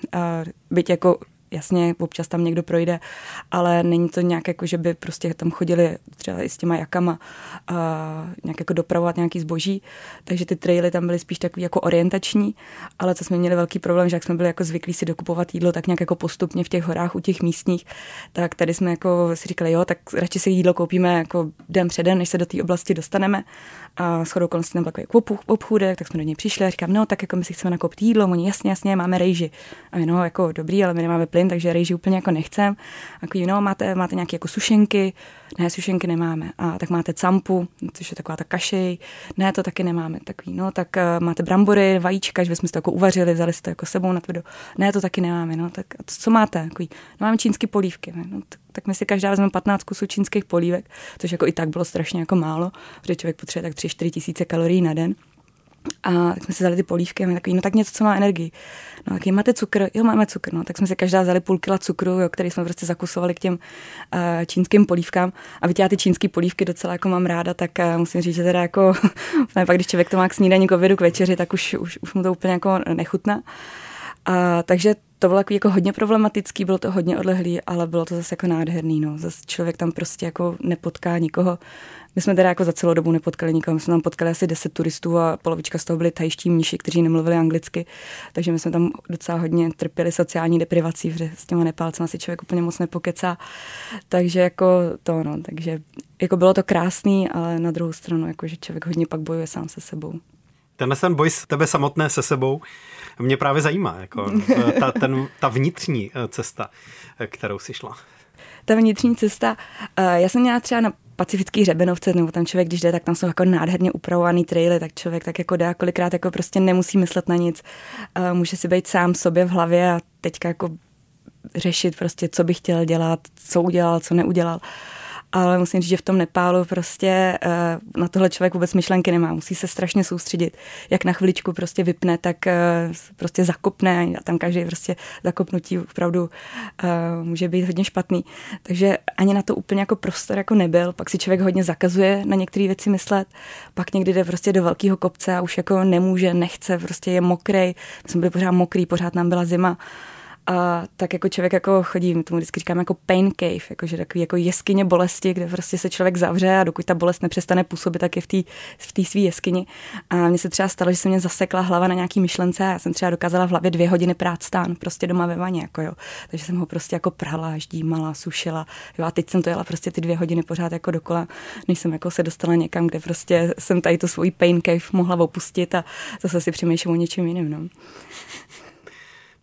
byť jako jasně, občas tam někdo projde, ale není to nějak jako, že by prostě tam chodili třeba i s těma jakama a nějak jako dopravovat nějaký zboží, takže ty traily tam byly spíš takový jako orientační, ale co jsme měli velký problém, že jak jsme byli jako zvyklí si dokupovat jídlo tak nějak jako postupně v těch horách u těch místních, tak tady jsme jako si říkali, jo, tak radši si jídlo koupíme jako den předen, než se do té oblasti dostaneme a shodou okolností tam byl takový obchůdek, tak jsme do něj přišli a říkám, no tak jako my si chceme nakoupit jídlo, oni jasně, jasně, máme rejži. A my, no jako dobrý, ale my nemáme plyn, takže rejži úplně jako nechcem. A jako, no, máte, máte nějaké jako sušenky, ne, sušenky nemáme. A tak máte campu, což je taková ta kaše, ne, to taky nemáme. Takový, no, tak uh, máte brambory, vajíčka, že jsme si to jako uvařili, vzali si to jako sebou na tvrdo. Ne, to taky nemáme, no, tak co máte? Takový, no, máme čínské polívky, no, tak, tak my si každá vezmeme 15 kusů čínských polívek, což jako i tak bylo strašně jako málo, protože člověk potřebuje tak 3-4 tisíce kalorií na den. A tak jsme si vzali ty polívky a my takový, no tak něco, co má energii. No tak máte cukr? Jo, máme cukr. No, tak jsme si každá vzali půl kila cukru, jo, který jsme prostě zakusovali k těm uh, čínským polívkám. A víte, já ty čínské polívky docela jako mám ráda, tak uh, musím říct, že teda jako, pak když člověk to má k snídaní, k obědu, k večeři, tak už, už, už mu to úplně jako nechutná. A, takže to bylo jako hodně problematický, bylo to hodně odlehlý, ale bylo to zase jako nádherný. No. Zase člověk tam prostě jako nepotká nikoho. My jsme teda jako za celou dobu nepotkali nikoho, my jsme tam potkali asi 10 turistů a polovička z toho byli tajští mniši, kteří nemluvili anglicky, takže my jsme tam docela hodně trpěli sociální deprivací, protože s těma Nepálcema si člověk úplně moc nepokecá. Takže jako to, no, takže jako bylo to krásný, ale na druhou stranu, jako, že člověk hodně pak bojuje sám se sebou. Tenhle ten boj s tebe samotné se sebou mě právě zajímá, jako ta, ten, ta vnitřní eh, cesta, eh, kterou si šla. Ta vnitřní cesta, eh, já jsem měla třeba na pacifický hřebenovce, nebo tam člověk, když jde, tak tam jsou jako nádherně upravovaný traily, tak člověk tak jako dá kolikrát jako prostě nemusí myslet na nic. Může si být sám sobě v hlavě a teďka jako řešit prostě, co by chtěl dělat, co udělal, co neudělal ale musím říct, že v tom Nepálu prostě uh, na tohle člověk vůbec myšlenky nemá. Musí se strašně soustředit. Jak na chviličku prostě vypne, tak uh, prostě zakopne a tam každý prostě zakopnutí opravdu uh, může být hodně špatný. Takže ani na to úplně jako prostor jako nebyl. Pak si člověk hodně zakazuje na některé věci myslet. Pak někdy jde prostě do velkého kopce a už jako nemůže, nechce, prostě je mokrý. Jsme byli pořád mokrý, pořád nám byla zima. A tak jako člověk jako chodí, my tomu vždycky říkáme jako pain cave, jakože takový jako jeskyně bolesti, kde prostě se člověk zavře a dokud ta bolest nepřestane působit, tak je v té v tý svý jeskyni. A mně se třeba stalo, že se mě zasekla hlava na nějaký myšlence a já jsem třeba dokázala v hlavě dvě hodiny prát stán, prostě doma ve vaně, jako jo. Takže jsem ho prostě jako prala, ždímala, sušila. Jo, a teď jsem to jela prostě ty dvě hodiny pořád jako dokola, než jsem jako se dostala někam, kde prostě jsem tady tu svoji pain cave mohla opustit a zase si přemýšlím o něčem jiném. No.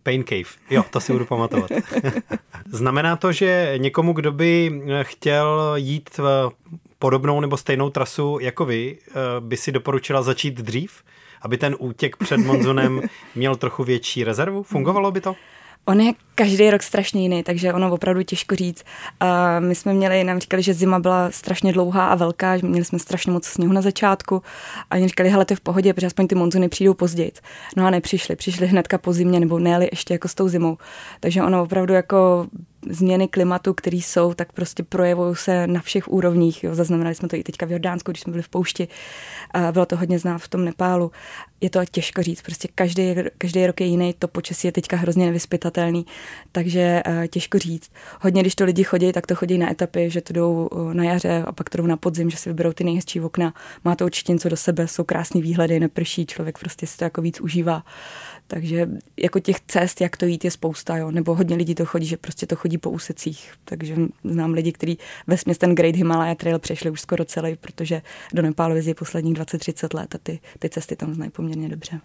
Pain Cave. Jo, to si budu pamatovat. Znamená to, že někomu, kdo by chtěl jít v podobnou nebo stejnou trasu jako vy, eh, by si doporučila začít dřív, aby ten útěk před monzunem měl trochu větší rezervu? Fungovalo by to? On je každý rok strašně jiný, takže ono opravdu těžko říct. A my jsme měli, nám říkali, že zima byla strašně dlouhá a velká, že měli jsme strašně moc sněhu na začátku a oni říkali, hele, to je v pohodě, protože aspoň ty monzuny přijdou později. No a nepřišli, přišli hnedka po zimě nebo ne ještě jako s tou zimou. Takže ono opravdu jako změny klimatu, které jsou, tak prostě projevují se na všech úrovních. Jo. Zaznamenali jsme to i teďka v Jordánsku, když jsme byli v poušti. A bylo to hodně znát v tom Nepálu. Je to těžko říct, prostě každý, každý rok je jiný, to počasí je teďka hrozně nevyspytatelný, takže uh, těžko říct. Hodně, když to lidi chodí, tak to chodí na etapy, že to jdou uh, na jaře a pak to jdou na podzim, že si vyberou ty nejhezčí okna. Má to určitě něco do sebe, jsou krásné výhledy, neprší, člověk prostě si to jako víc užívá. Takže jako těch cest, jak to jít, je spousta, jo. Nebo hodně lidí to chodí, že prostě to chodí po úsecích. Takže znám lidi, kteří ve směs ten Great Himalaya Trail přešli už skoro celý, protože do Nepálu jezdí posledních 20-30 let a ty, ty cesty tam znají poměrně dobře.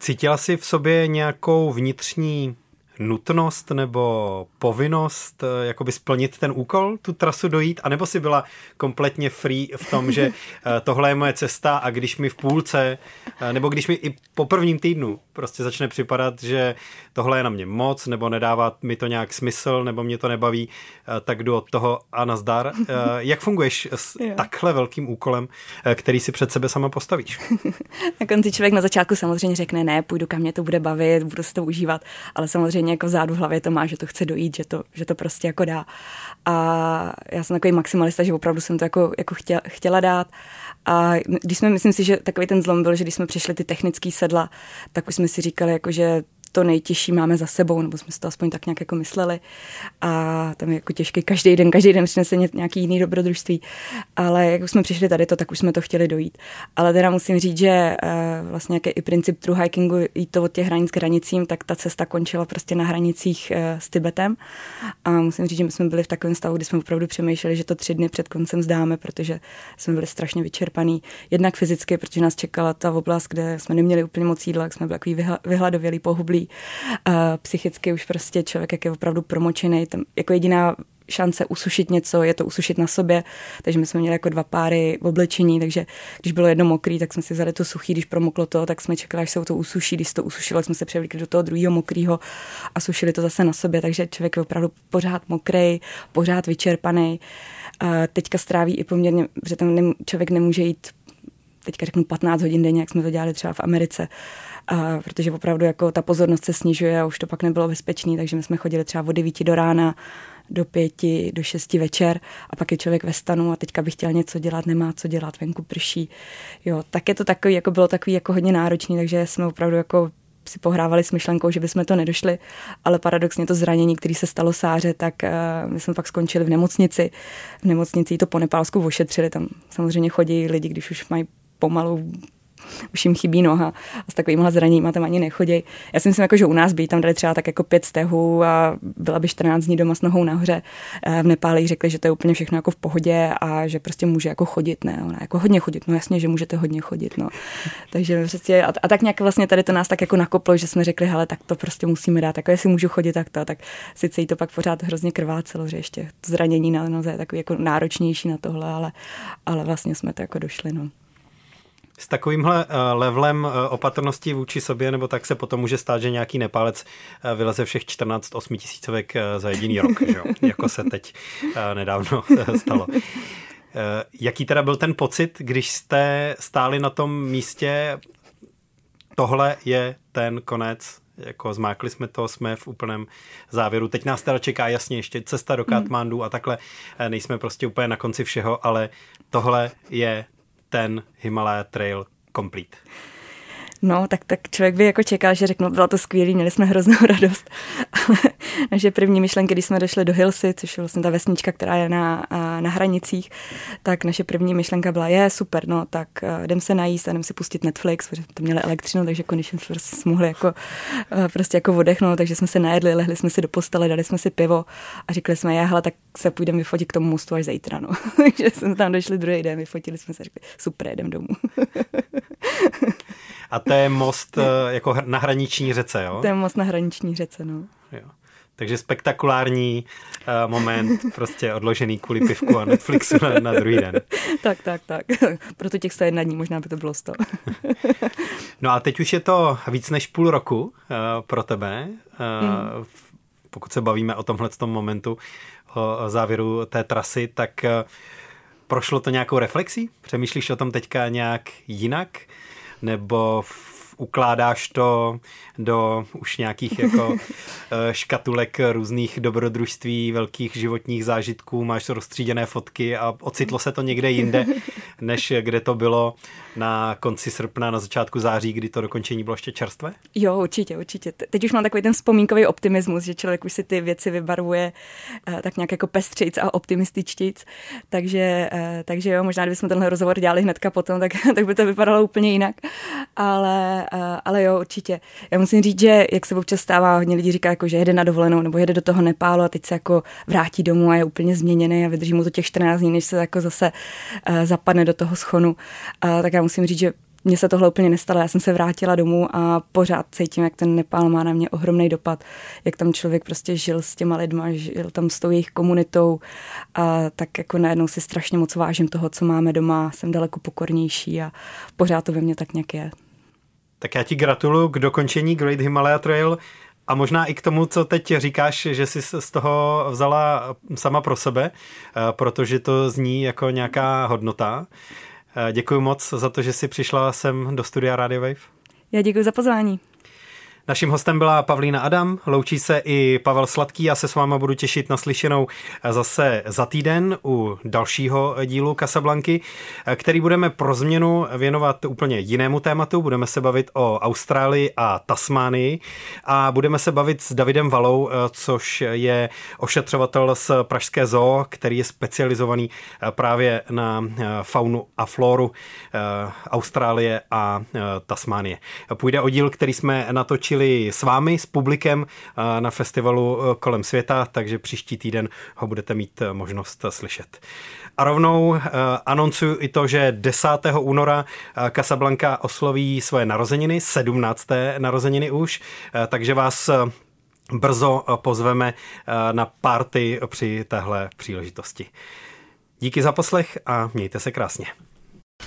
Cítila jsi v sobě nějakou vnitřní nutnost nebo povinnost eh, jakoby splnit ten úkol, tu trasu dojít, anebo si byla kompletně free v tom, že eh, tohle je moje cesta a když mi v půlce, eh, nebo když mi i po prvním týdnu prostě začne připadat, že tohle je na mě moc, nebo nedává mi to nějak smysl, nebo mě to nebaví, tak jdu od toho a nazdar. Jak funguješ s takhle velkým úkolem, který si před sebe sama postavíš? na konci člověk na začátku samozřejmě řekne, ne, půjdu kam mě to bude bavit, budu si to užívat, ale samozřejmě stejně jako zádu v hlavě to má, že to chce dojít, že to, že to prostě jako dá. A já jsem takový maximalista, že opravdu jsem to jako, jako chtěla, chtěla dát. A když jsme, myslím si, že takový ten zlom byl, že když jsme přišli ty technické sedla, tak už jsme si říkali, jako, že to nejtěžší máme za sebou, nebo jsme si to aspoň tak nějak jako mysleli. A tam je jako těžké každý den, každý den přinese nějaký jiný dobrodružství. Ale jak už jsme přišli tady to, tak už jsme to chtěli dojít. Ale teda musím říct, že uh, vlastně jaký i princip true hikingu jít to od těch hranic k hranicím, tak ta cesta končila prostě na hranicích uh, s Tibetem. A musím říct, že my jsme byli v takovém stavu, kdy jsme opravdu přemýšleli, že to tři dny před koncem zdáme, protože jsme byli strašně vyčerpaní. Jednak fyzicky, protože nás čekala ta oblast, kde jsme neměli úplně moc jídla, jak jsme byli takový vyhladovělí, pohublí Uh, psychicky už prostě člověk, jak je opravdu promočený, tam jako jediná šance usušit něco, je to usušit na sobě, takže my jsme měli jako dva páry v oblečení, takže když bylo jedno mokrý, tak jsme si vzali to suchý, když promoklo to, tak jsme čekali, až se to usuší, když to usušilo, jsme se převlíkli do toho druhého mokrého a sušili to zase na sobě, takže člověk je opravdu pořád mokrý, pořád vyčerpaný. Uh, teďka stráví i poměrně, že tam člověk nemůže jít teďka řeknu 15 hodin denně, jak jsme to dělali třeba v Americe, a protože opravdu jako ta pozornost se snižuje a už to pak nebylo bezpečný, takže my jsme chodili třeba od 9 do rána, do pěti, do šesti večer a pak je člověk ve stanu a teďka by chtěl něco dělat, nemá co dělat, venku prší. Jo, tak je to takový, jako bylo takový jako hodně náročný, takže jsme opravdu jako si pohrávali s myšlenkou, že bychom to nedošli, ale paradoxně to zranění, které se stalo Sáře, tak uh, my jsme pak skončili v nemocnici. V nemocnici to po Nepálsku ošetřili, tam samozřejmě chodí lidi, když už mají pomalu už jim chybí noha a s takovýmhle zraněním tam ani nechodí. Já si myslím, jako, že u nás by tam dali třeba tak jako pět stehů a byla by 14 dní doma s nohou nahoře. Eh, v Nepáli řekli, že to je úplně všechno jako v pohodě a že prostě může jako chodit, ne, ona jako hodně chodit, no jasně, že můžete hodně chodit, no. Takže prostě, a, a, tak nějak vlastně tady to nás tak jako nakoplo, že jsme řekli, hele, tak to prostě musíme dát, jako jestli můžu chodit, tak to, tak sice jí to pak pořád hrozně krvácelo, že ještě to zranění na noze je takový jako náročnější na tohle, ale, ale vlastně jsme to jako došli, no. S takovýmhle eh, levelem eh, opatrnosti vůči sobě, nebo tak se potom může stát, že nějaký nepálec eh, vyleze všech 14 osmitisícovek za jediný rok, že jo? jako se teď nedávno stalo. Jaký teda byl ten pocit, když jste stáli na tom místě, tohle je ten konec, jako zmákli jsme to, jsme v úplném závěru. Teď nás teda čeká jasně ještě cesta do Katmandu a takhle nejsme prostě úplně na konci všeho, ale tohle je ten Himalaya Trail complete. No, tak, tak člověk by jako čekal, že řeknu, bylo to skvělé, měli jsme hroznou radost. Ale naše první myšlenky, když jsme došli do Hilsy, což je vlastně ta vesnička, která je na, na hranicích, tak naše první myšlenka byla, je super, no, tak jdem se najíst a jdem si pustit Netflix, protože to měli elektřinu, takže konečně jsme prostě mohli jako, prostě jako odechnout, takže jsme se najedli, lehli jsme si do postele, dali jsme si pivo a řekli jsme, hele, tak se půjdeme vyfotit k tomu mostu až zítra, no. takže jsme tam došli druhý den, vyfotili jsme se, řekli, super, jdem domů. A to je most eh, jako na hraniční řece, jo? To je most na hraniční řece, no. Jo. Takže spektakulární uh, moment, prostě odložený kvůli pivku a Netflixu na, na druhý den. tak, tak, tak. Proto těch 101 dní možná by to bylo 100. no a teď už je to víc než půl roku uh, pro tebe. Uh, hmm. Pokud se bavíme o tomhle tom momentu, o závěru té trasy, tak uh, prošlo to nějakou reflexí? Přemýšlíš o tom teďka nějak jinak? Nebo v ukládáš to do už nějakých jako eh, škatulek různých dobrodružství, velkých životních zážitků, máš rozstříděné fotky a ocitlo se to někde jinde, než kde to bylo na konci srpna, na začátku září, kdy to dokončení bylo ještě čerstvé? Jo, určitě, určitě. Teď už mám takový ten vzpomínkový optimismus, že člověk už si ty věci vybarvuje eh, tak nějak jako pestřejc a optimističtějc. Takže, eh, takže jo, možná kdybychom tenhle rozhovor dělali hnedka potom, tak, tak by to vypadalo úplně jinak. Ale, eh, ale jo, určitě. Já musím říct, že jak se občas stává, hodně lidí říká, jako, že jede na dovolenou nebo jede do toho Nepálu a teď se jako vrátí domů a je úplně změněný a vydrží mu to těch 14 dní, než se jako zase zapadne do toho schonu. Tak já musím říct, že mně se tohle úplně nestalo. Já jsem se vrátila domů a pořád cítím, jak ten Nepál má na mě ohromný dopad, jak tam člověk prostě žil s těma lidma, žil tam s tou jejich komunitou a tak jako najednou si strašně moc vážím toho, co máme doma, jsem daleko pokornější a pořád to ve mně tak nějak je. Tak já ti gratuluju k dokončení Great Himalaya Trail a možná i k tomu, co teď říkáš, že jsi z toho vzala sama pro sebe, eh, protože to zní jako nějaká hodnota. Eh, děkuji moc za to, že jsi přišla sem do studia Radio Wave. Já děkuji za pozvání. Naším hostem byla Pavlína Adam, loučí se i Pavel Sladký, já se s váma budu těšit na slyšenou zase za týden u dalšího dílu Casablanky, který budeme pro změnu věnovat úplně jinému tématu, budeme se bavit o Austrálii a Tasmánii a budeme se bavit s Davidem Valou, což je ošetřovatel z Pražské zoo, který je specializovaný právě na faunu a floru Austrálie a Tasmánie. Půjde o díl, který jsme natočili točili s vámi, s publikem eh, na festivalu eh, kolem světa, takže příští týden ho budete mít eh, možnost slyšet. A rovnou anoncuju i to, že 10. února Casablanca osloví svoje narozeniny, 17. narozeniny už, takže vás brzo pozveme na party při téhle příležitosti. Díky za poslech a mějte se krásně.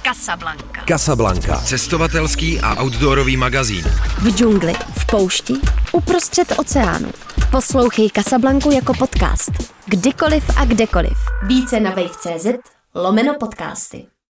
Casablanca. Casablanca. Cestovatelský a outdoorový magazín. V džungli, v poušti, uprostřed oceánu. Poslouchej Casablanku jako podcast. Kdykoliv a kdekoliv. Více na wave.cz lomeno podcasty.